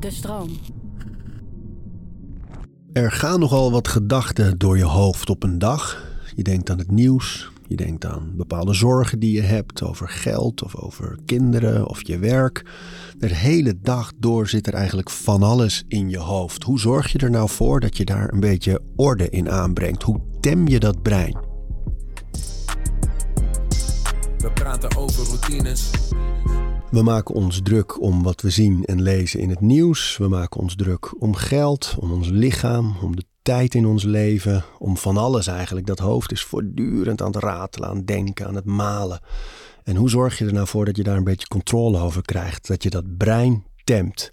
De stroom. Er gaan nogal wat gedachten door je hoofd op een dag. Je denkt aan het nieuws, je denkt aan bepaalde zorgen die je hebt over geld of over kinderen of je werk. De hele dag door zit er eigenlijk van alles in je hoofd. Hoe zorg je er nou voor dat je daar een beetje orde in aanbrengt? Hoe tem je dat brein? We praten over routines. We maken ons druk om wat we zien en lezen in het nieuws. We maken ons druk om geld, om ons lichaam, om de tijd in ons leven, om van alles eigenlijk. Dat hoofd is voortdurend aan het ratelen, aan het denken, aan het malen. En hoe zorg je er nou voor dat je daar een beetje controle over krijgt? Dat je dat brein temt?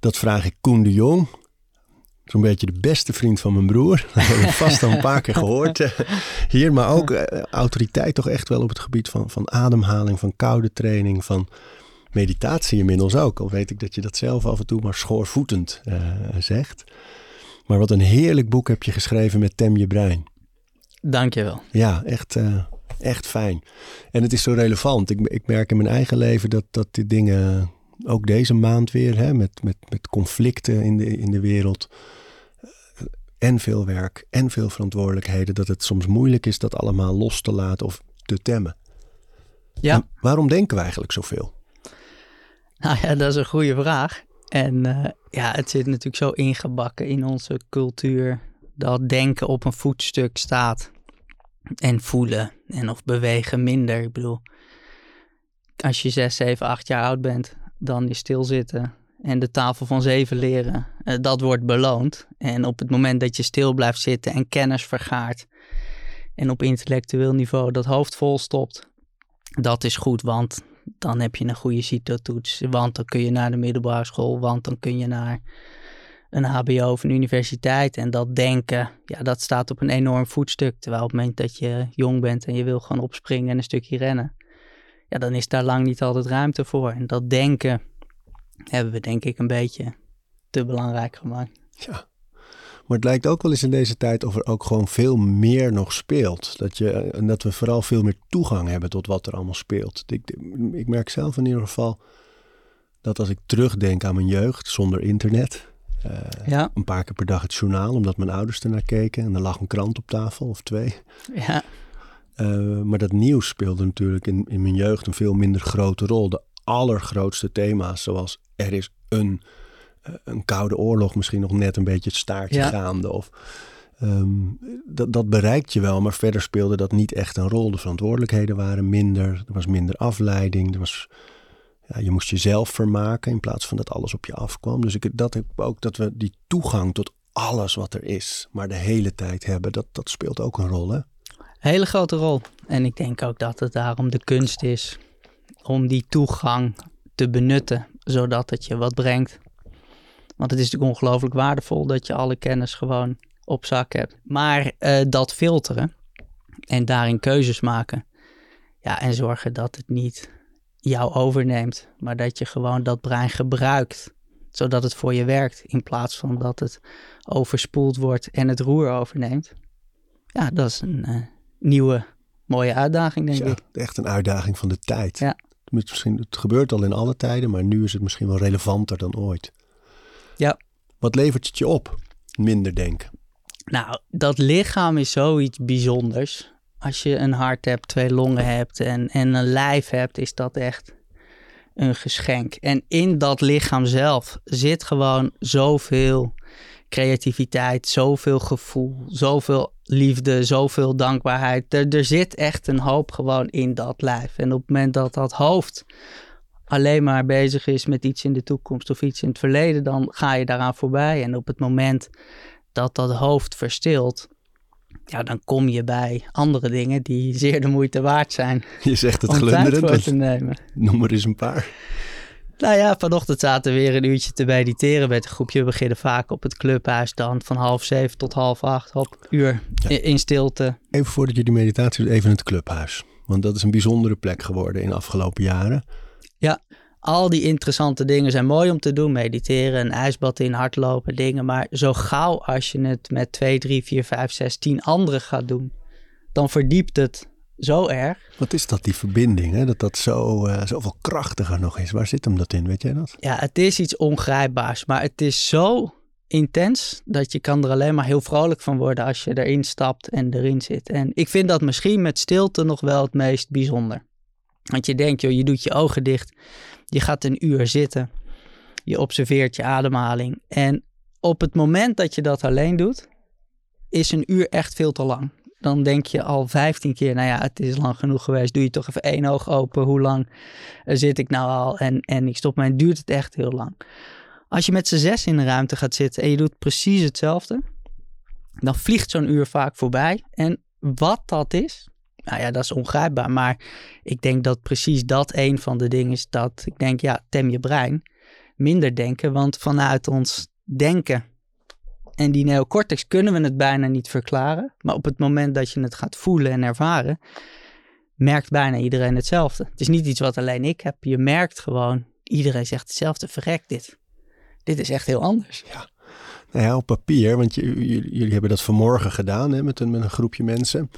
Dat vraag ik Koen de Jong. Zo'n beetje de beste vriend van mijn broer. Dat hebben we vast al een paar keer gehoord eh, hier. Maar ook eh, autoriteit toch echt wel op het gebied van, van ademhaling, van koude training, van meditatie inmiddels ook. Al weet ik dat je dat zelf af en toe maar schoorvoetend uh, zegt. Maar wat een heerlijk boek heb je geschreven met Tem je brein. Dankjewel. Ja, echt, uh, echt fijn. En het is zo relevant. Ik, ik merk in mijn eigen leven dat, dat die dingen, ook deze maand weer, hè, met, met, met conflicten in de, in de wereld, eh, en veel werk en veel verantwoordelijkheden, dat het soms moeilijk is dat allemaal los te laten of te temmen. Ja. En waarom denken we eigenlijk zoveel? Nou ja, dat is een goede vraag. En uh, ja, het zit natuurlijk zo ingebakken in onze cultuur dat denken op een voetstuk staat en voelen en of bewegen minder. Ik bedoel, als je 6, 7, 8 jaar oud bent, dan is stilzitten en de tafel van zeven leren, uh, dat wordt beloond. En op het moment dat je stil blijft zitten en kennis vergaart en op intellectueel niveau dat hoofd vol stopt, dat is goed, want dan heb je een goede CITO-toets, want dan kun je naar de middelbare school, want dan kun je naar een HBO of een universiteit. En dat denken, ja, dat staat op een enorm voetstuk. Terwijl op het moment dat je jong bent en je wil gewoon opspringen en een stukje rennen, ja, dan is daar lang niet altijd ruimte voor. En dat denken hebben we denk ik een beetje te belangrijk gemaakt. Ja. Maar het lijkt ook wel eens in deze tijd of er ook gewoon veel meer nog speelt. Dat, je, en dat we vooral veel meer toegang hebben tot wat er allemaal speelt. Ik, ik merk zelf in ieder geval dat als ik terugdenk aan mijn jeugd zonder internet. Uh, ja. Een paar keer per dag het journaal, omdat mijn ouders ernaar keken. En er lag een krant op tafel of twee. Ja. Uh, maar dat nieuws speelde natuurlijk in, in mijn jeugd een veel minder grote rol. De allergrootste thema's, zoals er is een een koude oorlog misschien nog net een beetje het staartje Ja. gaande. Of, um, dat, dat bereikt je wel, maar verder speelde dat niet echt een rol. De verantwoordelijkheden waren minder, er was minder afleiding. Er was, ja, je moest jezelf vermaken in plaats van dat alles op je afkwam. Dus ik, dat heb ook dat we die toegang tot alles wat er is, maar de hele tijd hebben, dat, dat speelt ook een rol. Hè? Hele grote rol. En ik denk ook dat het daarom de kunst is om die toegang te benutten, zodat het je wat brengt. Want het is natuurlijk ongelooflijk waardevol dat je alle kennis gewoon op zak hebt. Maar uh, dat filteren en daarin keuzes maken. Ja, en zorgen dat het niet jou overneemt, maar dat je gewoon dat brein gebruikt, zodat het voor je werkt, in plaats van dat het overspoeld wordt en het roer overneemt. Ja, dat is een uh, nieuwe, mooie uitdaging, denk ja, ik. Echt een uitdaging van de tijd. Ja. Misschien, het gebeurt al in alle tijden, maar nu is het misschien wel relevanter dan ooit. Ja. Wat levert het je op? Minder denken. Nou, dat lichaam is zoiets bijzonders. Als je een hart hebt, twee longen hebt en, en een lijf hebt, is dat echt een geschenk. En in dat lichaam zelf zit gewoon zoveel creativiteit, zoveel gevoel, zoveel liefde, zoveel dankbaarheid. Er, er zit echt een hoop gewoon in dat lijf. En op het moment dat dat hoofd alleen maar bezig is met iets in de toekomst of iets in het verleden, dan ga je daaraan voorbij. En op het moment dat dat hoofd verstilt, ja, dan kom je bij andere dingen die zeer de moeite waard zijn. Je zegt het glunderend. te nemen. Noem er eens een paar. Nou ja, vanochtend zaten we weer een uurtje te mediteren met een groepje. We beginnen vaak op het clubhuis dan van half zeven tot half acht. Hop, uur Ja. in stilte. Even voordat je die meditatie doet, even het clubhuis. Want dat is een bijzondere plek geworden in de afgelopen jaren. Al die interessante dingen zijn mooi om te doen. Mediteren, een ijsbad in, hardlopen, dingen. Maar zo gauw als je het met twee, drie, vier, vijf, zes, tien anderen gaat doen, dan verdiept het zo erg. Wat is dat, die verbinding? Hè? Dat dat zo, uh, zoveel krachtiger nog is. Waar zit hem dat in? Weet jij dat? Ja, het is iets ongrijpbaars. Maar het is zo intens dat je kan er alleen maar heel vrolijk van worden als je erin stapt en erin zit. En ik vind dat misschien met stilte nog wel het meest bijzonder. Want je denkt, joh, je doet je ogen dicht. Je gaat een uur zitten. Je observeert je ademhaling. En op het moment dat je dat alleen doet, is een uur echt veel te lang. Dan denk je al 15 keer, nou ja, het is lang genoeg geweest. Doe je toch even één oog open. Hoe lang zit ik nou al? En, en ik stop mij. duurt het echt heel lang. Als je met z'n zes in de ruimte gaat zitten en je doet precies hetzelfde, dan vliegt zo'n uur vaak voorbij. En wat dat is, nou ja, dat is ongrijpbaar. Maar ik denk dat precies dat een van de dingen is dat ik denk, ja, tem je brein. Minder denken, want vanuit ons denken en die neocortex kunnen we het bijna niet verklaren. Maar op het moment dat je het gaat voelen en ervaren, merkt bijna iedereen hetzelfde. Het is niet iets wat alleen ik heb. Je merkt gewoon, iedereen zegt hetzelfde, verrek dit. Dit is echt heel anders. Ja. Nou ja, op papier, want jullie hebben dat vanmorgen gedaan hè, met, een, met een groepje mensen.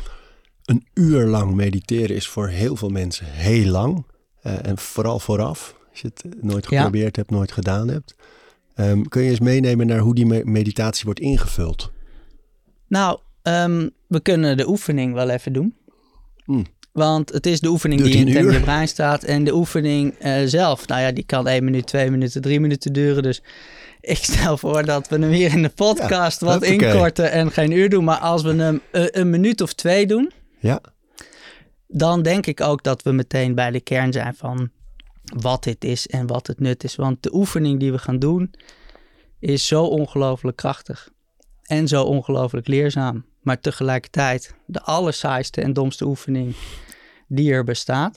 Een uur lang mediteren is voor heel veel mensen heel lang. Uh, en vooral vooraf, als je het nooit geprobeerd hebt, nooit gedaan hebt. Um, kun je eens meenemen naar hoe die meditatie wordt ingevuld? Nou, um, we kunnen de oefening wel even doen. Mm. Want het is de oefening die in je brein staat. En de oefening uh, zelf, nou ja, die kan één minuut, twee minuten, drie minuten duren. Dus ik stel voor dat we hem hier in de podcast wat inkorten en geen uur doen. Maar als we hem een, een minuut of twee doen, ja. dan denk ik ook dat we meteen bij de kern zijn van wat dit is en wat het nut is. Want de oefening die we gaan doen is zo ongelooflijk krachtig en zo ongelooflijk leerzaam. Maar tegelijkertijd de allersaaiste en domste oefening die er bestaat.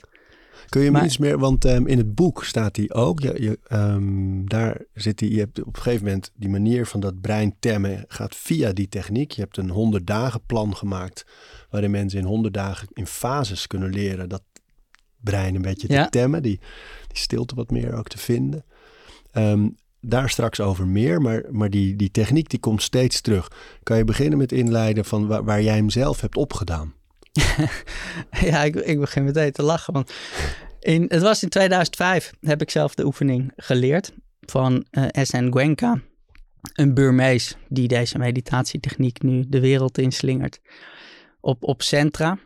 Kun je me iets meer, want um, in het boek staat die ook. Je, je, um, daar zit die, je hebt op een gegeven moment die manier van dat brein temmen gaat via die techniek. Je hebt een 100 dagen plan gemaakt waarin mensen in 100 dagen in fases kunnen leren dat brein een beetje te temmen, die, die stilte wat meer ook te vinden. Um, daar straks over meer, maar, maar die, die techniek die komt steeds terug. Kan je beginnen met inleiden van waar, waar jij hem zelf hebt opgedaan? ja, ik, ik begin meteen te lachen, want in, het was in 2005 heb ik zelf de oefening geleerd van uh, eh, SN Gwenka, een Burmees die deze meditatietechniek nu de wereld inslingert op, op Centra.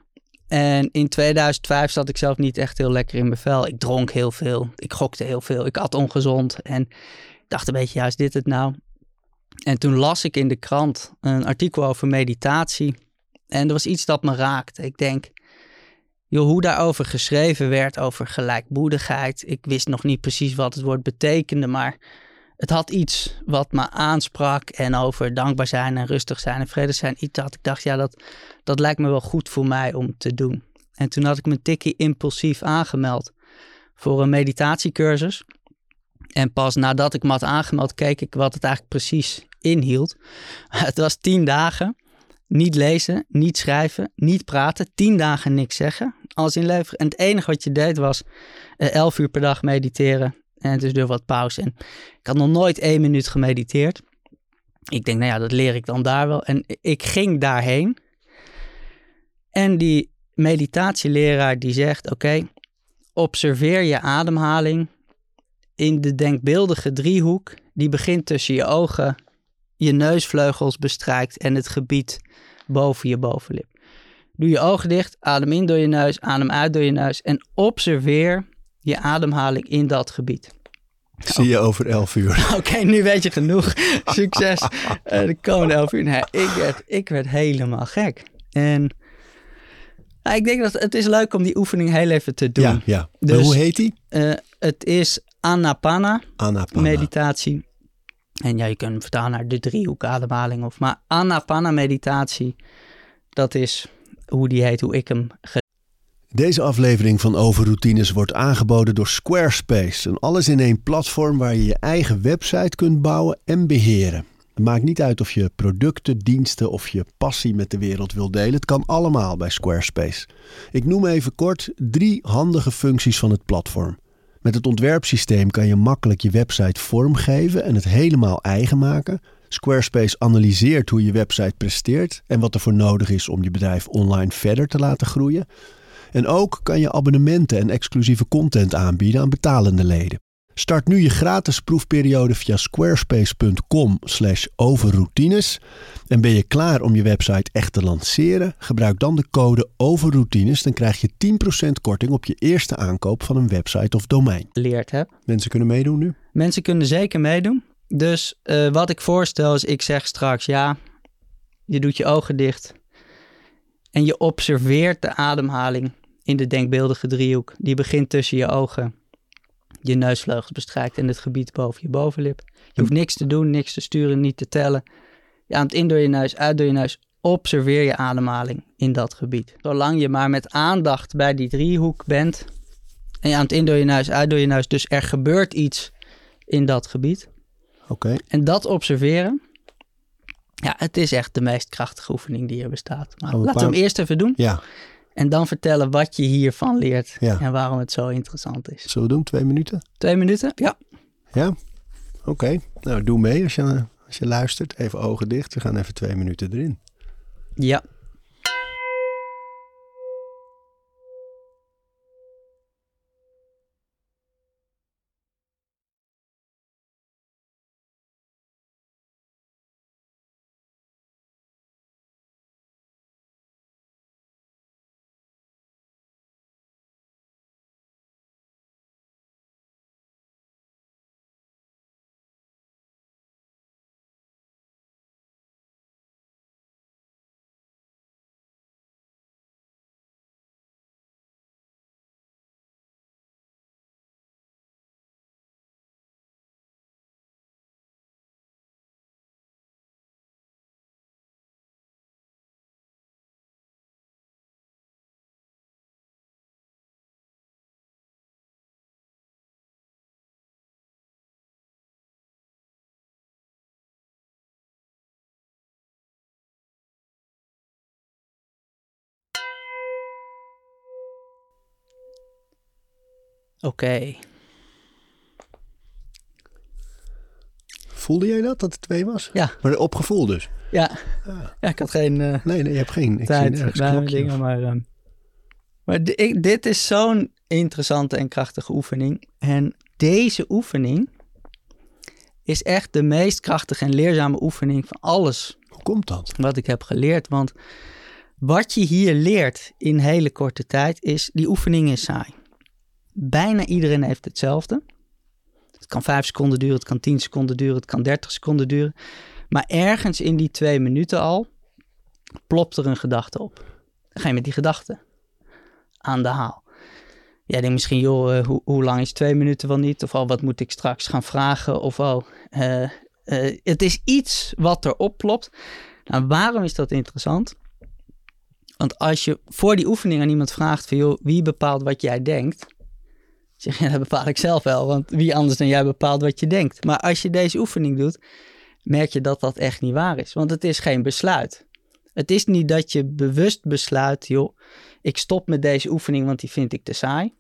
En in 2005 zat ik zelf niet echt heel lekker in mijn vel. Ik dronk heel veel, ik gokte heel veel, ik at ongezond en dacht een beetje, ja, is dit het nou? En toen las ik in de krant een artikel over meditatie en er was iets dat me raakte. Ik denk, joh, hoe daarover geschreven werd, over gelijkmoedigheid. Ik wist nog niet precies wat het woord betekende, maar het had iets wat me aansprak en over dankbaar zijn en rustig zijn en vrede zijn. Iets dat ik dacht, ja, dat, dat lijkt me wel goed voor mij om te doen. En toen had ik me tikkie impulsief aangemeld voor een meditatiecursus. En pas nadat ik me had aangemeld, keek ik wat het eigenlijk precies inhield. Het was tien dagen. Niet lezen, niet schrijven, niet praten. Tien dagen niks zeggen. Alles inleveren. En het enige wat je deed was uh, elf uur per dag mediteren en dus door wat pauze. En ik had nog nooit één minuut gemediteerd. Ik denk, nou ja, dat leer ik dan daar wel. En ik ging daarheen. En die meditatieleraar die zegt, oké, observeer je ademhaling in de denkbeeldige driehoek die begint tussen je ogen, je neusvleugels bestrijkt en het gebied boven je bovenlip. Doe je ogen dicht, adem in door je neus, adem uit door je neus en observeer je ademhaling in dat gebied. Zie je over elf uur. Oké, nu weet je genoeg. Succes uh, de komende elf uur. Nee, ik, werd, ik werd helemaal gek. En nou, ik denk dat het is leuk om die oefening heel even te doen. Ja, ja. Dus, hoe heet die? Uh, het is Anapana, Anapana. meditatie. En ja, je kunt hem vertalen naar de driehoek ademhaling. Of, maar Anapana meditatie, dat is hoe die heet, hoe ik hem deze aflevering van Overroutines wordt aangeboden door Squarespace. Een alles-in-één platform waar je je eigen website kunt bouwen en beheren. Het maakt niet uit of je producten, diensten of je passie met de wereld wil delen. Het kan allemaal bij Squarespace. Ik noem even kort drie handige functies van het platform. Met het ontwerpsysteem kan je makkelijk je website vormgeven en het helemaal eigen maken. Squarespace analyseert hoe je website presteert en wat er voor nodig is om je bedrijf online verder te laten groeien. En ook kan je abonnementen en exclusieve content aanbieden aan betalende leden. Start nu je gratis proefperiode via squarespace.com slash overroutines. En ben je klaar om je website echt te lanceren? Gebruik dan de code overroutines. Dan krijg je 10% korting op je eerste aankoop van een website of domein. Leerd heb. Mensen kunnen meedoen nu? Mensen kunnen zeker meedoen. Dus uh, wat ik voorstel is, ik zeg straks ja, je doet je ogen dicht en je observeert de ademhaling in de denkbeeldige driehoek. Die begint tussen je ogen, je neusvleugels bestrijkt en het gebied boven je bovenlip. Je hoeft niks te doen, niks te sturen, niet te tellen. Je ademt in door je neus, uit door je neus. Observeer je ademhaling in dat gebied. Zolang je maar met aandacht bij die driehoek bent. En je ademt in door je neus, uit door je neus. Dus er gebeurt iets in dat gebied. Oké. En dat observeren. Ja, het is echt de meest krachtige oefening die er bestaat. Maar Oh, laten we paar- hem eerst even doen. Ja, En dan vertellen wat je hiervan leert. Ja. En waarom het zo interessant is. zullen we doen? Twee minuten? Twee minuten? Ja. Ja? Oké. Nou, doe mee als je, als je luistert. Even ogen dicht. We gaan even twee minuten erin. Ja. Oké. Voelde jij dat, dat het twee was? Ja. Maar op gevoel dus? Ja. ja, ik had geen eh, Nee, nee, je hebt geen... Ik zie tijd mijn knopje. dingen, maar... ehm, maar ik- dit is zo'n interessante en krachtige oefening. En deze oefening is echt de meest krachtige en leerzame oefening van alles Hoe komt dat? wat ik heb geleerd. Want wat je hier leert in hele korte tijd is, die oefening is saai. Bijna iedereen heeft hetzelfde. Het kan 5 seconden duren, het kan 10 seconden duren, het kan 30 seconden duren. Maar ergens in die twee minuten al plopt er een gedachte op. Dan ga je met die gedachte aan de haal. Jij denkt misschien, joh, eh, hoe, lang is twee minuten wel niet? Of al, wat moet ik straks gaan vragen? Of oh, eh, eh, het is iets wat er opplopt. Nou, waarom is dat interessant? Want als je voor die oefening aan iemand vraagt van, joh, wie bepaalt wat jij denkt? Zeg je, ja, dat bepaal ik zelf wel, want wie anders dan jij bepaalt wat je denkt. Maar als je deze oefening doet, merk je dat dat echt niet waar is. Want het is geen besluit. Het is niet dat je bewust besluit, joh, ik stop met deze oefening, want die vind ik te saai.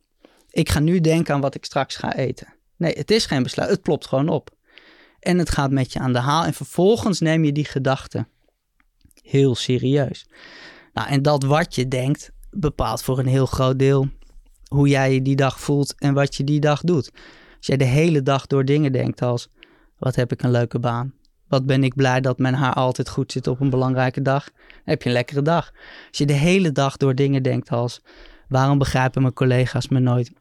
Ik ga nu denken aan wat ik straks ga eten. Nee, het is geen besluit. Het plopt gewoon op. En het gaat met je aan de haal. En vervolgens neem je die gedachten heel serieus. Nou, en dat wat je denkt, bepaalt voor een heel groot deel hoe jij je die dag voelt en wat je die dag doet. Als jij de hele dag door dingen denkt als, wat heb ik een leuke baan? Wat ben ik blij dat mijn haar altijd goed zit op een belangrijke dag? Dan heb je een lekkere dag. Als je de hele dag door dingen denkt als, waarom begrijpen mijn collega's me nooit?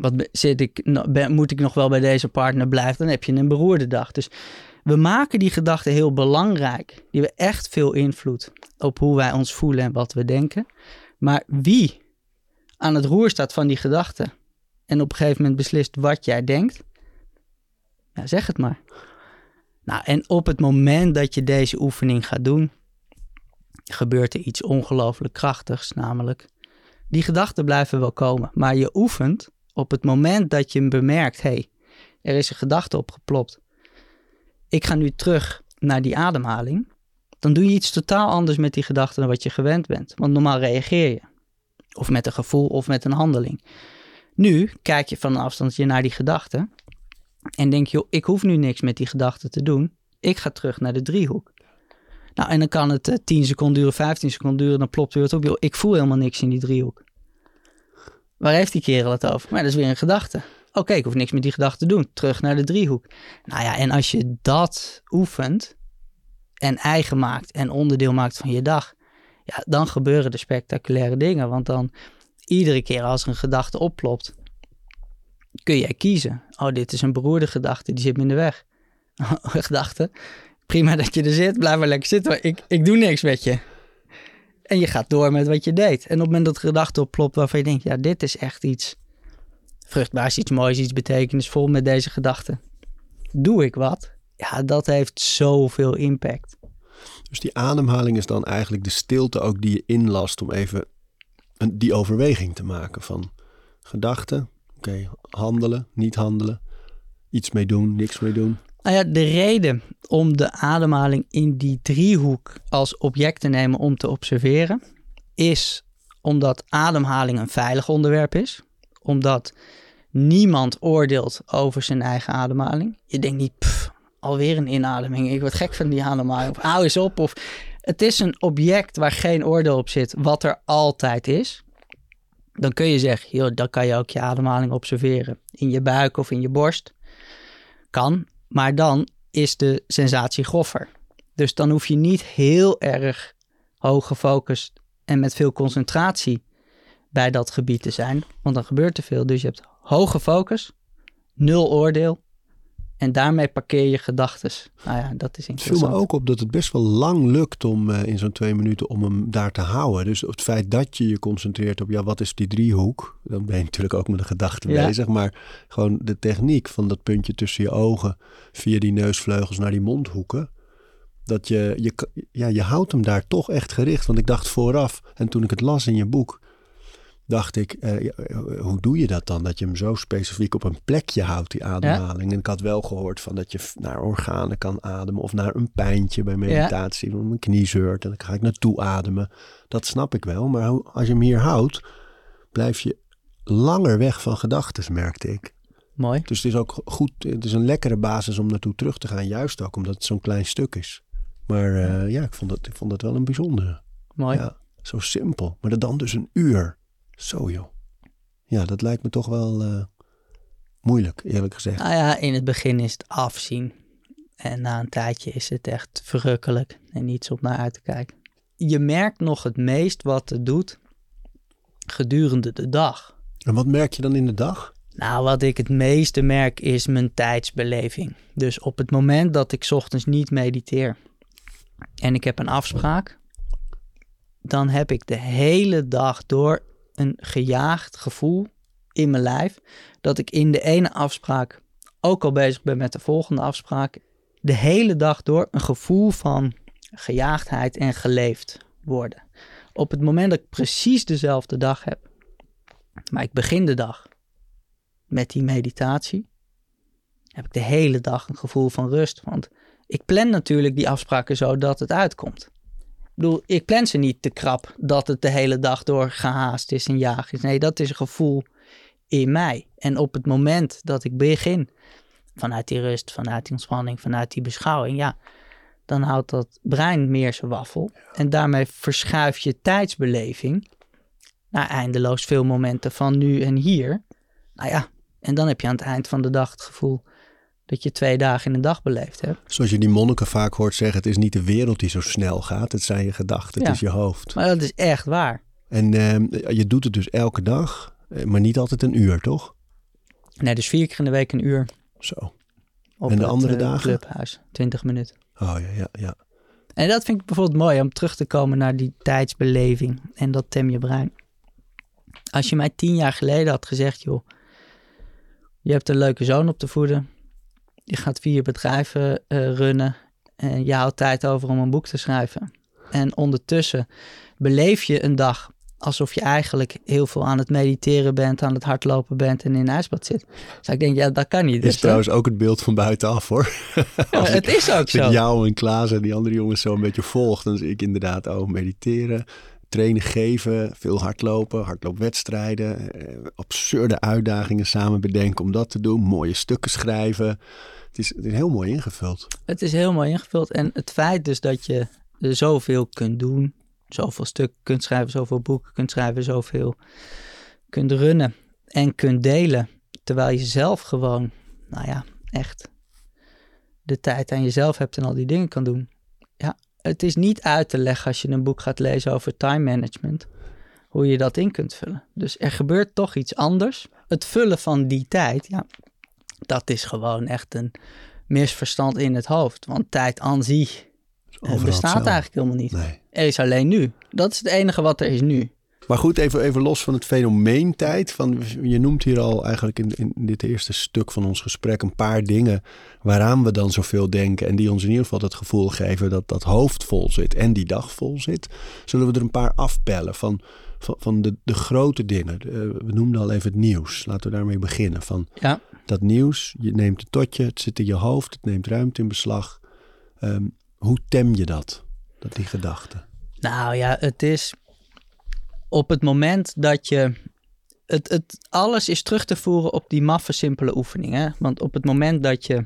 Wat zit ik, moet ik nog wel bij deze partner blijven? Dan heb je een beroerde dag. Dus we maken die gedachten heel belangrijk. Die hebben echt veel invloed op hoe wij ons voelen en wat we denken. Maar wie aan het roer staat van die gedachten en op een gegeven moment beslist wat jij denkt, zeg het maar. Nou, en op het moment dat je deze oefening gaat doen, gebeurt er iets ongelooflijk krachtigs, namelijk die gedachten blijven wel komen, maar je oefent op het moment dat je bemerkt, hé, hey, er is een gedachte opgeplopt. Ik ga nu terug naar die ademhaling. Dan doe je iets totaal anders met die gedachte dan wat je gewend bent. Want normaal reageer je. Of met een gevoel of met een handeling. Nu kijk je van een afstandje naar die gedachte. En denk je, ik hoef nu niks met die gedachte te doen. Ik ga terug naar de driehoek. Nou, en dan kan het eh, 10 seconden duren, 15 seconden duren. Dan plopt weer wat op. Joh, ik voel helemaal niks in die driehoek. Waar heeft die kerel het over? Maar dat is weer een gedachte. Oké, ik hoef niks met die gedachte te doen. Terug naar de driehoek. Nou ja, en als je dat oefent en eigen maakt en onderdeel maakt van je dag, ja, dan gebeuren er spectaculaire dingen. Want dan iedere keer als er een gedachte oplopt, kun jij kiezen. Oh, dit is een beroerde gedachte, die zit me in de weg. gedachte, prima dat je er zit, blijf maar lekker zitten. Ik, ik doe niks met je. En je gaat door met wat je deed. En op het moment dat de gedachte oplopt waarvan je denkt, ja, dit is echt iets vruchtbaars, iets moois, iets betekenisvol met deze gedachte. Doe ik wat? Ja, dat heeft zoveel impact. Dus die ademhaling is dan eigenlijk de stilte ook die je inlast om even een, die overweging te maken van gedachten, oké, handelen, niet handelen, iets mee doen, niks mee doen. Nou ja, de reden om de ademhaling in die driehoek als object te nemen om te observeren, is omdat ademhaling een veilig onderwerp is. Omdat niemand oordeelt over zijn eigen ademhaling. Je denkt niet, alweer een inademing, ik word gek van die ademhaling. Of hou eens op. Of, het is een object waar geen oordeel op zit, wat er altijd is. Dan kun je zeggen, joh, dan kan je ook je ademhaling observeren. In je buik of in je borst. Kan, maar dan is de sensatie groffer. Dus dan hoef je niet heel erg hoog gefocust en met veel concentratie bij dat gebied te zijn. Want dan gebeurt er veel. Dus je hebt hoge focus, nul oordeel. En daarmee parkeer je gedachten. Nou ja, dat is Het interessant. viel me ook op dat het best wel lang lukt om eh, in zo'n twee minuten om hem daar te houden. Dus het feit dat je je concentreert op, ja, wat is die driehoek? Dan ben je natuurlijk ook met de gedachte Ja. bezig. Maar gewoon de techniek van dat puntje tussen je ogen, via die neusvleugels naar die mondhoeken. Dat je, je, ja, je houdt hem daar toch echt gericht. Want ik dacht vooraf, en toen ik het las in je boek, dacht ik, eh, ja, eh, hoe doe je dat dan? Dat je hem zo specifiek op een plekje houdt, die ademhaling. En ik had wel gehoord van dat je naar organen kan ademen of naar een pijntje bij meditatie. Want mijn knie zeurt en dan ga ik naartoe ademen. Dat snap ik wel, maar als je hem hier houdt, blijf je langer weg van gedachten, merkte ik. Mooi. Dus het is ook goed, het is een lekkere basis om naartoe terug te gaan, juist ook omdat het zo'n klein stuk is. Maar eh, ja, ik vond, het, ik vond het wel een bijzondere. Mooi. Ja, zo simpel. Maar dat dan dus een uur. Zo joh. Ja, dat lijkt me toch wel eh, moeilijk, eerlijk gezegd. Nou ja, in het begin is het afzien. En na een tijdje is het echt verrukkelijk en iets om naar uit te kijken. Je merkt nog het meest wat het doet gedurende de dag. En wat merk je dan in de dag? Nou, wat ik het meeste merk is mijn tijdsbeleving. Dus op het moment dat ik 's ochtends niet mediteer en ik heb een afspraak, dan heb ik de hele dag door een gejaagd gevoel in mijn lijf dat ik in de ene afspraak ook al bezig ben met de volgende afspraak, de hele dag door een gevoel van gejaagdheid en geleefd worden. Op het moment dat ik precies dezelfde dag heb, maar ik begin de dag met die meditatie, heb ik de hele dag een gevoel van rust. Want ik plan natuurlijk die afspraken zo dat het uitkomt. Bedoel, ik plan ze niet te krap dat het de hele dag door gehaast is en jaag is. Nee, dat is een gevoel in mij. En op het moment dat ik begin, vanuit die rust, vanuit die ontspanning, vanuit die beschouwing, ja, dan houdt dat brein meer zijn waffel. En daarmee verschuif je tijdsbeleving naar eindeloos veel momenten van nu en hier. Nou ja, en dan heb je aan het eind van de dag het gevoel dat je twee dagen in een dag beleefd hebt. Zoals je die monniken vaak hoort zeggen, het is niet de wereld die zo snel gaat. Het zijn je gedachten, het Ja. is je hoofd. Maar dat is echt waar. En ehm, je doet het dus elke dag, eh, maar niet altijd een uur, toch? Nee, dus vier keer in de week een uur Zo. op En de het, andere eh, dagen? clubhuis. 20 minuten. Oh ja, ja, ja. En dat vind ik bijvoorbeeld mooi om terug te komen naar die tijdsbeleving en dat tem je brein. Als je mij tien jaar geleden had gezegd, joh, je hebt een leuke zoon op te voeden, je gaat vier bedrijven eh, runnen en je houdt tijd over om een boek te schrijven. En ondertussen beleef je een dag alsof je eigenlijk heel veel aan het mediteren bent, aan het hardlopen bent en in een ijsbad zit. Dus ik denk, ja, dat kan niet. Is Dus, trouwens ook het beeld van buitenaf hoor. Als het ik- is ook Als ik zo. jou en Klaas en die andere jongens zo een beetje volg, dan zie ik inderdaad ook mediteren, trainen geven, veel hardlopen, hardloopwedstrijden, eh, absurde uitdagingen samen bedenken om dat te doen, mooie stukken schrijven. Het is, het is heel mooi ingevuld. Het is heel mooi ingevuld. En het feit dus dat je zoveel kunt doen, zoveel stukken kunt schrijven, zoveel boeken kunt schrijven, zoveel kunt runnen en kunt delen. Terwijl je zelf gewoon, nou ja, echt de tijd aan jezelf hebt en al die dingen kan doen. Het is niet uit te leggen als je een boek gaat lezen over time management, hoe je dat in kunt vullen. Dus er gebeurt toch iets anders. Het vullen van die tijd, ja, dat is gewoon echt een misverstand in het hoofd. Want tijd aan zich Overal bestaat eigenlijk helemaal niet. Nee. Er is alleen nu. Dat is het enige wat er is nu. Maar goed, even, even los van het fenomeen tijd. Van, je noemt hier al eigenlijk in, in dit eerste stuk van ons gesprek een paar dingen waaraan we dan zoveel denken. En die ons in ieder geval het gevoel geven dat dat hoofd vol zit en die dag vol zit. Zullen we er een paar afpellen van, van, van de, de grote dingen. Eh, we noemden al even het nieuws. Laten we daarmee beginnen. Van Ja. dat nieuws, je neemt het tot je, het zit in je hoofd, het neemt ruimte in beslag. Ehm, hoe tem je dat, dat die gedachte? Nou ja, het is op het moment dat je. Het, het, alles is terug te voeren op die maffe simpele oefeningen. Want op het moment dat je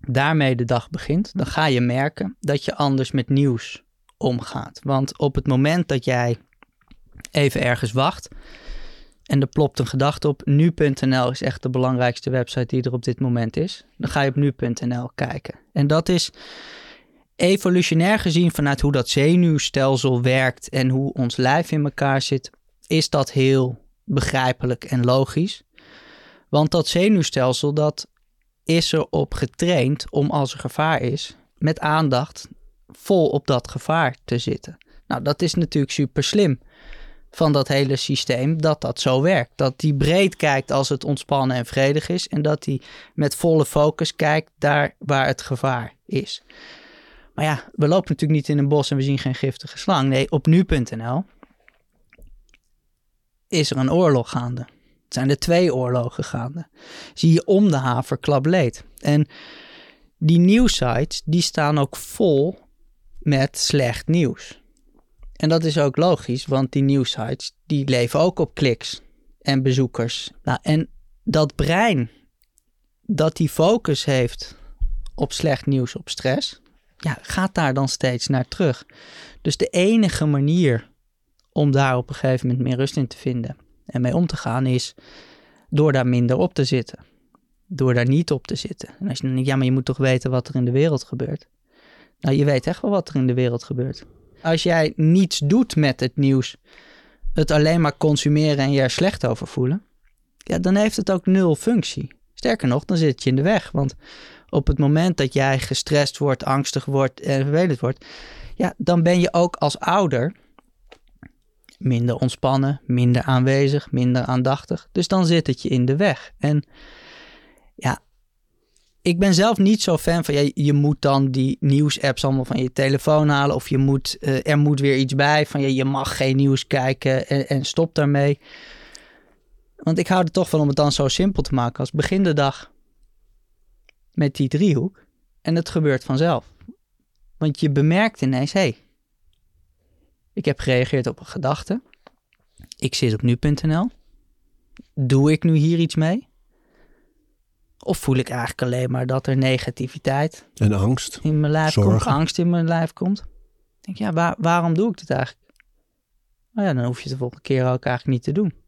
daarmee de dag begint, dan ga je merken dat je anders met nieuws omgaat. Want op het moment dat jij even ergens wacht en er plopt een gedachte op, nu.nl is echt de belangrijkste website die er op dit moment is, dan ga je op nu.nl kijken. En dat is evolutionair gezien vanuit hoe dat zenuwstelsel werkt en hoe ons lijf in elkaar zit, is dat heel begrijpelijk en logisch. Want dat zenuwstelsel dat is erop getraind om als er gevaar is, met aandacht vol op dat gevaar te zitten. Nou, dat is natuurlijk super slim van dat hele systeem dat dat zo werkt. Dat die breed kijkt als het ontspannen en vredig is en dat die met volle focus kijkt daar waar het gevaar is. Maar ja, we lopen natuurlijk niet in een bos en we zien geen giftige slang. Nee, op nu.nl is er een oorlog gaande. Het zijn er twee oorlogen gaande. Zie je om de haverklap leed. En die nieuwsites, die staan ook vol met slecht nieuws. En dat is ook logisch, want die nieuwsites, die leven ook op kliks en bezoekers. Nou, en dat brein, dat die focus heeft op slecht nieuws, op stress, ja, gaat daar dan steeds naar terug. Dus de enige manier om daar op een gegeven moment meer rust in te vinden en mee om te gaan is door daar minder op te zitten. Door daar niet op te zitten. En als je dan denkt, ja, maar je moet toch weten wat er in de wereld gebeurt. Nou, je weet echt wel wat er in de wereld gebeurt. Als jij niets doet met het nieuws, het alleen maar consumeren en je er slecht over voelen, ja, dan heeft het ook nul functie. Sterker nog, dan zit je in de weg. Want op het moment dat jij gestrest wordt, angstig wordt en vervelend wordt, ja, dan ben je ook als ouder minder ontspannen, minder aanwezig, minder aandachtig. Dus dan zit het je in de weg. En ja, ik ben zelf niet zo fan van, ja, je moet dan die nieuwsapps allemaal van je telefoon halen. Of je moet, uh, er moet weer iets bij van, ja, je mag geen nieuws kijken en, en stop daarmee. Want ik hou er toch van om het dan zo simpel te maken als begin de dag met die driehoek en het gebeurt vanzelf. Want je bemerkt ineens, hé, hey, ik heb gereageerd op een gedachte. Ik zit op nu.nl. Doe ik nu hier iets mee? Of voel ik eigenlijk alleen maar dat er negativiteit en angst in mijn lijf zorgen. komt, angst in mijn lijf komt? Ik denk, ja, waar, waarom doe ik dit eigenlijk? Nou ja, dan hoef je het de volgende keer ook eigenlijk niet te doen.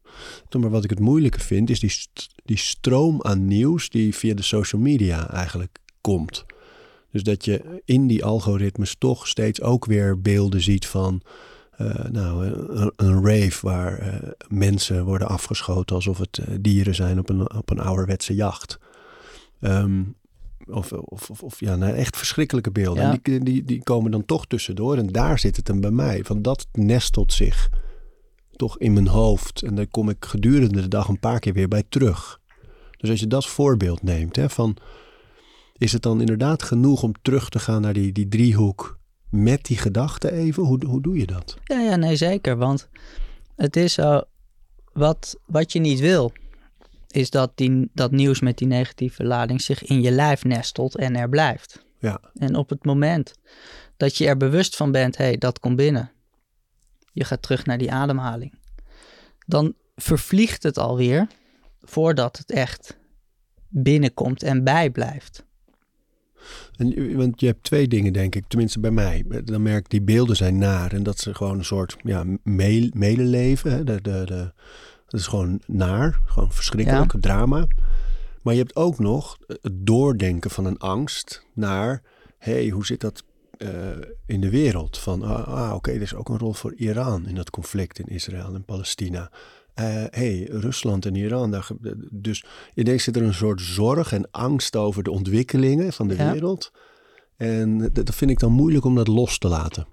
Maar wat ik het moeilijke vind, is die, st die stroom aan nieuws die via de social media eigenlijk komt. Dus dat je in die algoritmes toch steeds ook weer beelden ziet van uh, nou, een, een, rave waar uh, mensen worden afgeschoten alsof het uh, dieren zijn op een, op een ouderwetse jacht. Um, of, of, of, of, ja, nou, echt verschrikkelijke beelden. Ja. En die, die, die komen dan toch tussendoor en daar zit het hem bij mij. Van dat nestelt zich toch in mijn hoofd. En daar kom ik gedurende de dag een paar keer weer bij terug. Dus als je dat voorbeeld neemt, hè, van is het dan inderdaad genoeg om terug te gaan naar die, die driehoek met die gedachte even? Hoe, hoe doe je dat? Ja, ja, nee, zeker. Want het is zo, wat, wat je niet wil, is dat, die, dat nieuws met die negatieve lading zich in je lijf nestelt en er blijft. Ja. En op het moment dat je er bewust van bent, hé, hey, dat komt binnen. Je gaat terug naar die ademhaling. Dan vervliegt het alweer voordat het echt binnenkomt en bijblijft. En, want je hebt twee dingen, denk ik, tenminste bij mij. Dan merk ik, die beelden zijn naar en dat ze gewoon een soort ja, medeleven. De, de, de, Dat is gewoon naar, gewoon verschrikkelijk, drama. Maar je hebt ook nog het doordenken van een angst naar... hé, hey, hoe zit dat uh, in de wereld? Van, ah, ah oké, er is ook een rol voor Iran in dat conflict in Israël en Palestina. Hé, uh, hey, Rusland en Iran. Daar, dus ineens zit er een soort zorg en angst over de ontwikkelingen van de ja. wereld... En dat vind ik dan moeilijk om dat los te laten.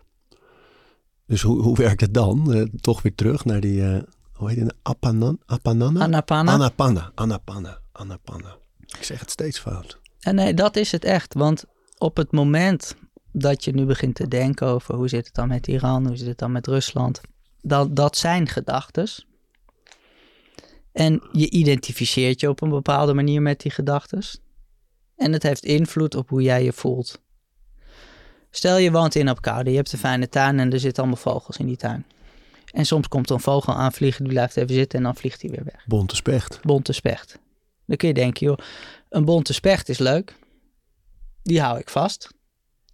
Dus hoe, hoe werkt het dan? Uh, toch weer terug naar die, uh, hoe heet het? Apanan, apanana? Anapanna. Anapanna, anapanna, anapanna. Ik zeg het steeds fout. En nee, dat is het echt. Want op het moment dat je nu begint te denken over hoe zit het dan met Iran, hoe zit het dan met Rusland, dat, dat zijn gedachtes. En je identificeert je op een bepaalde manier met die gedachtes. En het heeft invloed op hoe jij je voelt. Stel je woont in Apkoude, je hebt een fijne tuin en er zitten allemaal vogels in die tuin. En soms komt er een vogel aanvliegen, die blijft even zitten en dan vliegt hij weer weg. Bonte specht. Bonte specht. Dan kun je denken, joh, een bonte specht is leuk. Die hou ik vast.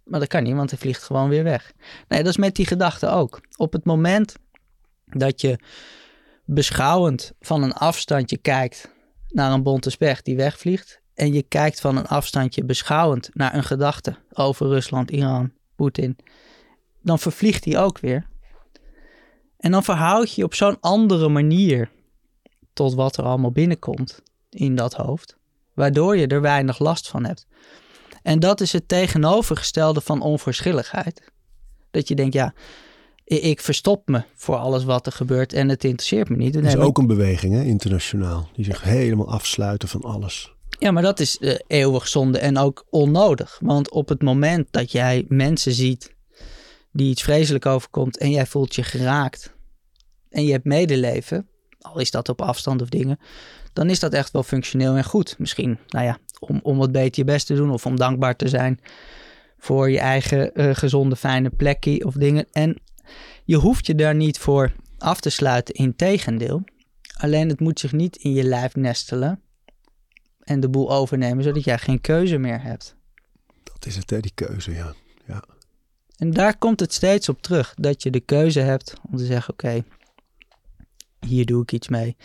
Maar dat kan niet, want hij vliegt gewoon weer weg. Nee, dat is met die gedachte ook. Op het moment dat je beschouwend van een afstandje kijkt naar een bonte specht die wegvliegt, en je kijkt van een afstandje beschouwend naar een gedachte over Rusland, Iran, Poetin, dan vervliegt die ook weer. En dan verhoud je je op zo'n andere manier tot wat er allemaal binnenkomt in dat hoofd, waardoor je er weinig last van hebt. En dat is het tegenovergestelde van onverschilligheid. Dat je denkt, ja, ik verstop me voor alles wat er gebeurt en het interesseert me niet. Er is ook een beweging, hè, internationaal, die zich helemaal afsluiten van alles. Ja, maar dat is uh, eeuwig zonde en ook onnodig. Want op het moment dat jij mensen ziet die iets vreselijk overkomt en jij voelt je geraakt en je hebt medeleven, al is dat op afstand of dingen, dan is dat echt wel functioneel en goed. Misschien, nou ja, om, om wat beter je best te doen of om dankbaar te zijn voor je eigen uh, gezonde, fijne plekje of dingen. En je hoeft je daar niet voor af te sluiten, in tegendeel. Alleen het moet zich niet in je lijf nestelen en de boel overnemen, zodat jij geen keuze meer hebt. Dat is het, hè, die keuze, ja. ja. En daar komt het steeds op terug, dat je de keuze hebt om te zeggen, oké, hier doe ik iets mee.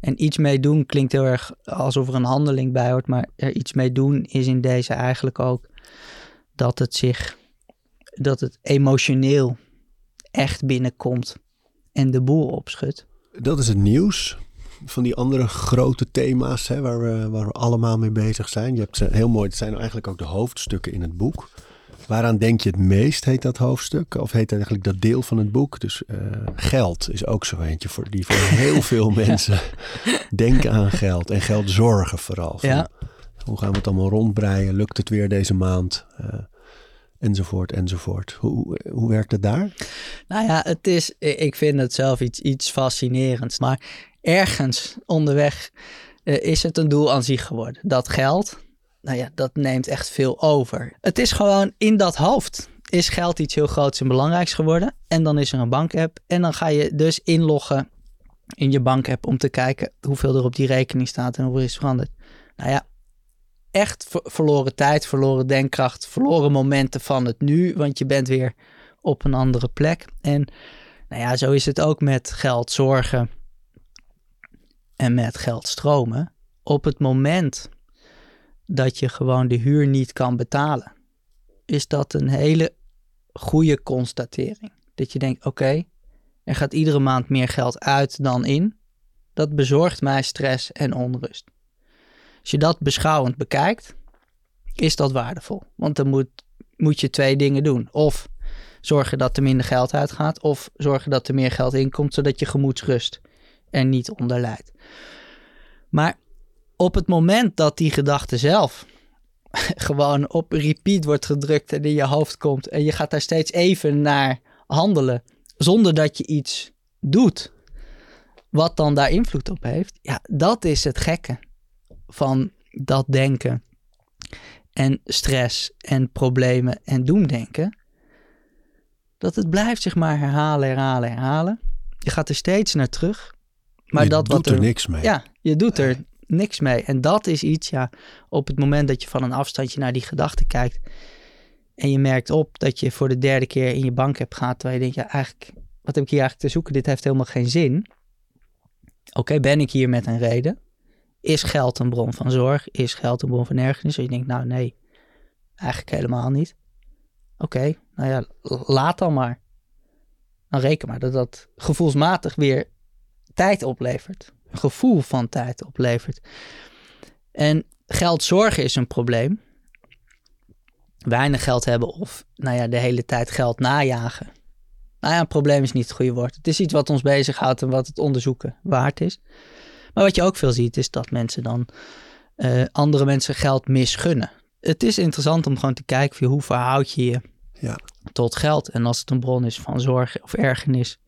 En iets mee doen klinkt heel erg alsof er een handeling bij hoort, maar er iets mee doen is in deze eigenlijk ook dat het zich, dat het emotioneel echt binnenkomt en de boel opschudt. Dat is het nieuws van die andere grote thema's hè, waar, we, waar we allemaal mee bezig zijn. Je hebt heel mooi, het zijn eigenlijk ook de hoofdstukken in het boek. Waaraan denk je het meest, heet dat hoofdstuk? Of heet eigenlijk dat deel van het boek? Dus uh, geld is ook zo eentje voor, die voor heel veel mensen denken aan geld. En geld zorgen vooral. Van, ja. Hoe gaan we het allemaal rondbreien? Lukt het weer deze maand? Uh, enzovoort, enzovoort. Hoe, hoe werkt het daar? Nou ja, het is, ik vind het zelf iets, iets fascinerends. Maar ergens onderweg uh, is het een doel aan zich geworden. Dat geld, nou ja, dat neemt echt veel over. Het is gewoon in dat hoofd is geld iets heel groots en belangrijks geworden. En dan is er een bankapp. En dan ga je dus inloggen in je bankapp om te kijken hoeveel er op die rekening staat en hoeveel is veranderd. Nou ja, echt verloren tijd, verloren denkkracht, verloren momenten van het nu. Want je bent weer op een andere plek. En nou ja, zo is het ook met geld zorgen en met geld stromen. Op het moment dat je gewoon de huur niet kan betalen, is dat een hele goede constatering. Dat je denkt: oké, er gaat iedere maand meer geld uit dan in. Dat bezorgt mij stress en onrust. Als je dat beschouwend bekijkt, is dat waardevol. Want dan moet, moet je twee dingen doen. Of zorgen dat er minder geld uitgaat, of zorgen dat er meer geld inkomt, zodat je gemoedsrust er niet onder leidt. Maar op het moment dat die gedachte zelf gewoon op repeat wordt gedrukt en in je hoofd komt en je gaat daar steeds even naar handelen zonder dat je iets doet wat dan daar invloed op heeft, ja, dat is het gekke van dat denken en stress en problemen en doemdenken. Dat het blijft zich maar herhalen, herhalen, herhalen. Je gaat er steeds naar terug. Maar je dat doet wat er, niks mee. Ja, je doet er niks mee. En dat is iets, ja, op het moment dat je van een afstandje naar die gedachte kijkt. En je merkt op dat je voor de derde keer in je bank hebt gaat. Terwijl je denkt, ja, eigenlijk, wat heb ik hier eigenlijk te zoeken? Dit heeft helemaal geen zin. Oké, ben ik hier met een reden? Is geld een bron van zorg? Is geld een bron van ergernis? En je denkt, nou nee, eigenlijk helemaal niet. Oké, nou ja, laat dan maar. Dan reken maar dat dat gevoelsmatig weer tijd oplevert. Gevoel van tijd oplevert. En geld zorgen is een probleem. Weinig geld hebben of nou ja, de hele tijd geld najagen. Nou ja, een probleem is niet het goede woord. Het is iets wat ons bezighoudt en wat het onderzoeken waard is. Maar wat je ook veel ziet, is dat mensen dan uh, andere mensen geld misgunnen. Het is interessant om gewoon te kijken van hoe verhoud je je ja. tot geld. En als het een bron is van zorg of ergernis,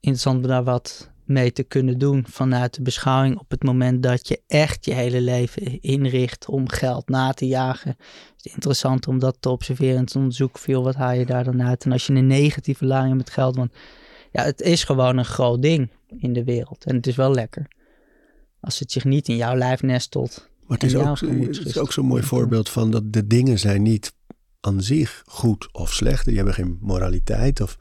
interessant om daar wat mee te kunnen doen vanuit de beschouwing op het moment dat je echt je hele leven inricht om geld na te jagen. Het is interessant om dat te observeren en te onderzoeken. Veel wat haal je daar dan uit? En als je een negatieve lading met geld, want ja, het is gewoon een groot ding in de wereld. En het is wel lekker. Als het zich niet in jouw lijf nestelt. Maar het is, ook, het is ook zo'n mooi voorbeeld van dat de dingen zijn niet aan zich goed of slecht. Die hebben geen moraliteit of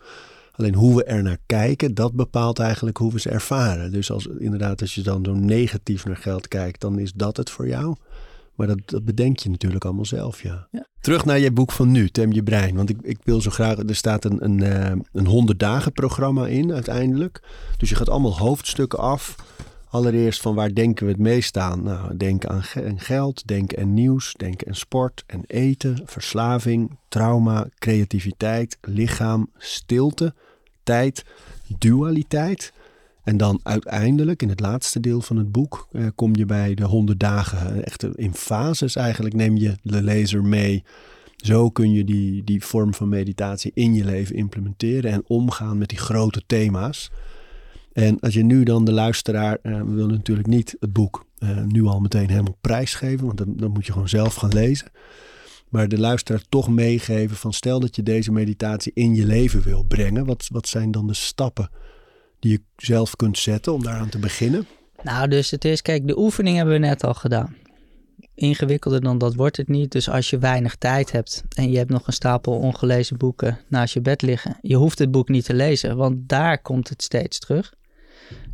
Alleen hoe we er naar kijken, dat bepaalt eigenlijk hoe we ze ervaren. Dus als, inderdaad, als je dan zo negatief naar geld kijkt, dan is dat het voor jou. Maar dat, dat bedenk je natuurlijk allemaal zelf, ja. Terug naar je boek van nu, Tem je brein. Want ik, ik wil zo graag, er staat een, een, uh, een 100 dagen programma in uiteindelijk. Dus je gaat allemaal hoofdstukken af. Allereerst van waar denken we het meest aan? Nou, denken aan geld, denken en nieuws, denken en sport en eten, verslaving, trauma, creativiteit, lichaam, stilte tijd, dualiteit. En dan uiteindelijk, in het laatste deel van het boek, eh, kom je bij de honderd dagen. Eh, echt in fases eigenlijk neem je de lezer mee. Zo kun je die, die vorm van meditatie in je leven implementeren en omgaan met die grote thema's. En als je nu dan de luisteraar, uh, we willen natuurlijk niet het boek uh, nu al meteen helemaal prijsgeven, want dan, dan moet je gewoon zelf gaan lezen maar de luisteraar toch meegeven van stel dat je deze meditatie in je leven wil brengen. Wat, wat zijn dan de stappen die je zelf kunt zetten om daaraan te beginnen? Nou, dus het is, kijk, de oefening hebben we net al gedaan. Ingewikkelder dan dat wordt het niet. Dus als je weinig tijd hebt en je hebt nog een stapel ongelezen boeken naast je bed liggen, je hoeft het boek niet te lezen, want daar komt het steeds terug.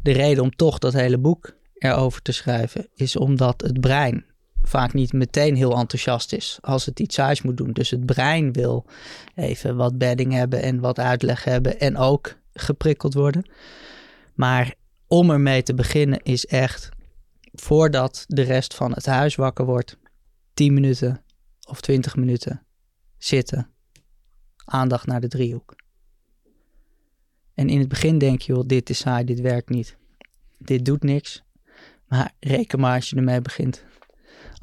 De reden om toch dat hele boek erover te schrijven is omdat het brein vaak niet meteen heel enthousiast is als het iets saais moet doen. Dus het brein wil even wat bedding hebben en wat uitleg hebben en ook geprikkeld worden. Maar om ermee te beginnen is echt voordat de rest van het huis wakker wordt, 10 minuten of 20 minuten zitten, aandacht naar de driehoek. En in het begin denk je, joh, dit is saai, dit werkt niet. Dit doet niks. Maar reken maar als je ermee begint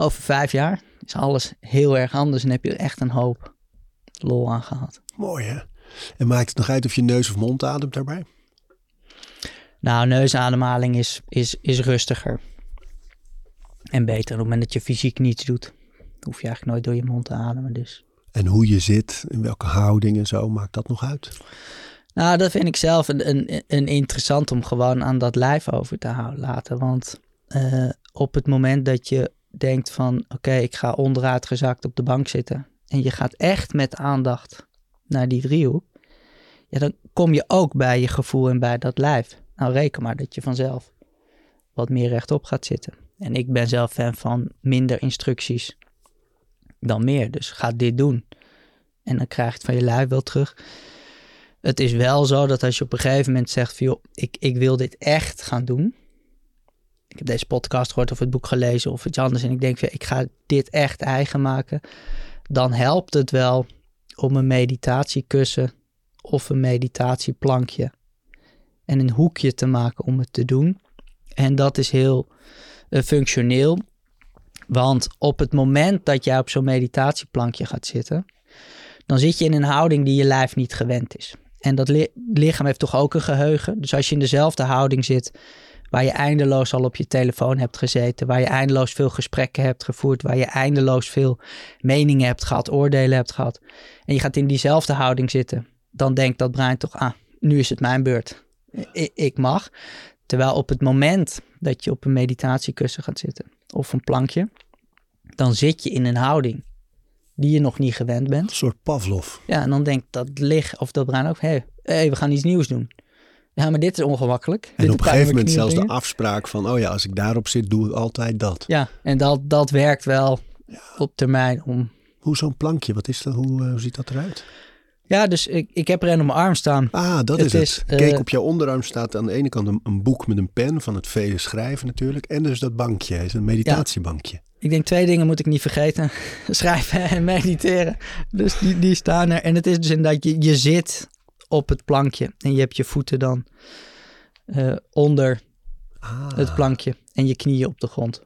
over vijf jaar is alles heel erg anders en heb je er echt een hoop lol aan gehad. Mooi hè? En maakt het nog uit of je neus of mond ademt daarbij? Nou, neusademhaling is, is, is rustiger. En beter. Op het moment dat je fysiek niets doet, hoef je eigenlijk nooit door je mond te ademen. Dus. En hoe je zit, in welke houding en zo, maakt dat nog uit? Nou, dat vind ik zelf een, een, een interessant om gewoon aan dat lijf over te houden, laten. Want uh, op het moment dat je denkt van oké, ik ga onderuit gezakt op de bank zitten. En je gaat echt met aandacht naar die driehoek. Ja, dan kom je ook bij je gevoel en bij dat lijf. Nou, reken maar dat je vanzelf wat meer rechtop gaat zitten. En ik ben zelf fan van minder instructies dan meer. Dus ga dit doen. En dan krijg je het van je lijf wel terug. Het is wel zo dat als je op een gegeven moment zegt van joh, ik, ik wil dit echt gaan doen ik heb deze podcast gehoord of het boek gelezen of iets anders. En ik denk, ik ga dit echt eigen maken. Dan helpt het wel om een meditatiekussen of een meditatieplankje en een hoekje te maken om het te doen. En dat is heel uh, functioneel. Want op het moment dat jij op zo'n meditatieplankje gaat zitten, dan zit je in een houding die je lijf niet gewend is. En dat lichaam heeft toch ook een geheugen. Dus als je in dezelfde houding zit waar je eindeloos al op je telefoon hebt gezeten, waar je eindeloos veel gesprekken hebt gevoerd, waar je eindeloos veel meningen hebt gehad, oordelen hebt gehad, en je gaat in diezelfde houding zitten, dan denkt dat brein toch, ah, nu is het mijn beurt. Ik, mag. Terwijl op het moment dat je op een meditatiekussen gaat zitten of een plankje, dan zit je in een houding die je nog niet gewend bent. Een soort Pavlov. Ja, en dan denkt dat licht of dat brein ook, hé, hey, hey, we gaan iets nieuws doen. Ja, maar dit is ongemakkelijk. En Dit op een gegeven moment zelfs de afspraak van, oh ja, als ik daarop zit, doe ik altijd dat. Ja, en dat, dat werkt wel op termijn om... Hoe zo'n plankje, wat is dat? Hoe, eh, hoe ziet dat eruit? Ja, dus ik, ik heb er een op mijn arm staan. Ah, dat Het is het. is, eh, Kijk, op jouw onderarm staat aan de ene kant een, een boek met een pen van het vele schrijven natuurlijk. En dus dat bankje, is een meditatiebankje. Ik denk twee dingen moet ik niet vergeten. Schrijven en mediteren. Dus die, die staan er. En het is dus inderdaad, je, je zit op het plankje. En je hebt je voeten dan eh, onder Ah, het plankje. En je knieën op de grond.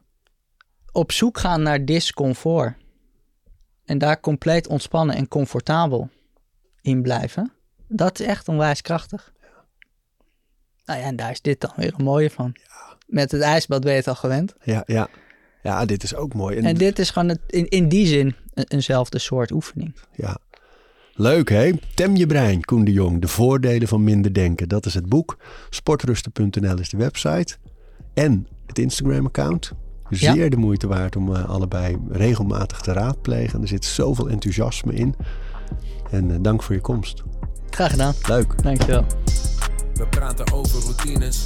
Op zoek gaan naar discomfort. En daar compleet ontspannen en comfortabel in blijven. Dat is echt onwijs krachtig. Nou ja, en daar is dit dan weer een mooie van. Met het ijsbad ben je het al gewend. ja, ja. Ja, dit is ook mooi. En, En dit is gewoon het, in, in die zin een, eenzelfde soort oefening. ja. Leuk hè? Tem je brein, Koen de Jong. De voordelen van minder denken. Dat is het boek. Sportrusten.nl is de website. En het Instagram-account. Ja. Zeer de moeite waard om eh, allebei regelmatig te raadplegen. Er zit zoveel enthousiasme in. En eh, dank voor je komst. Graag gedaan. Leuk. Dankjewel. We praten over routines.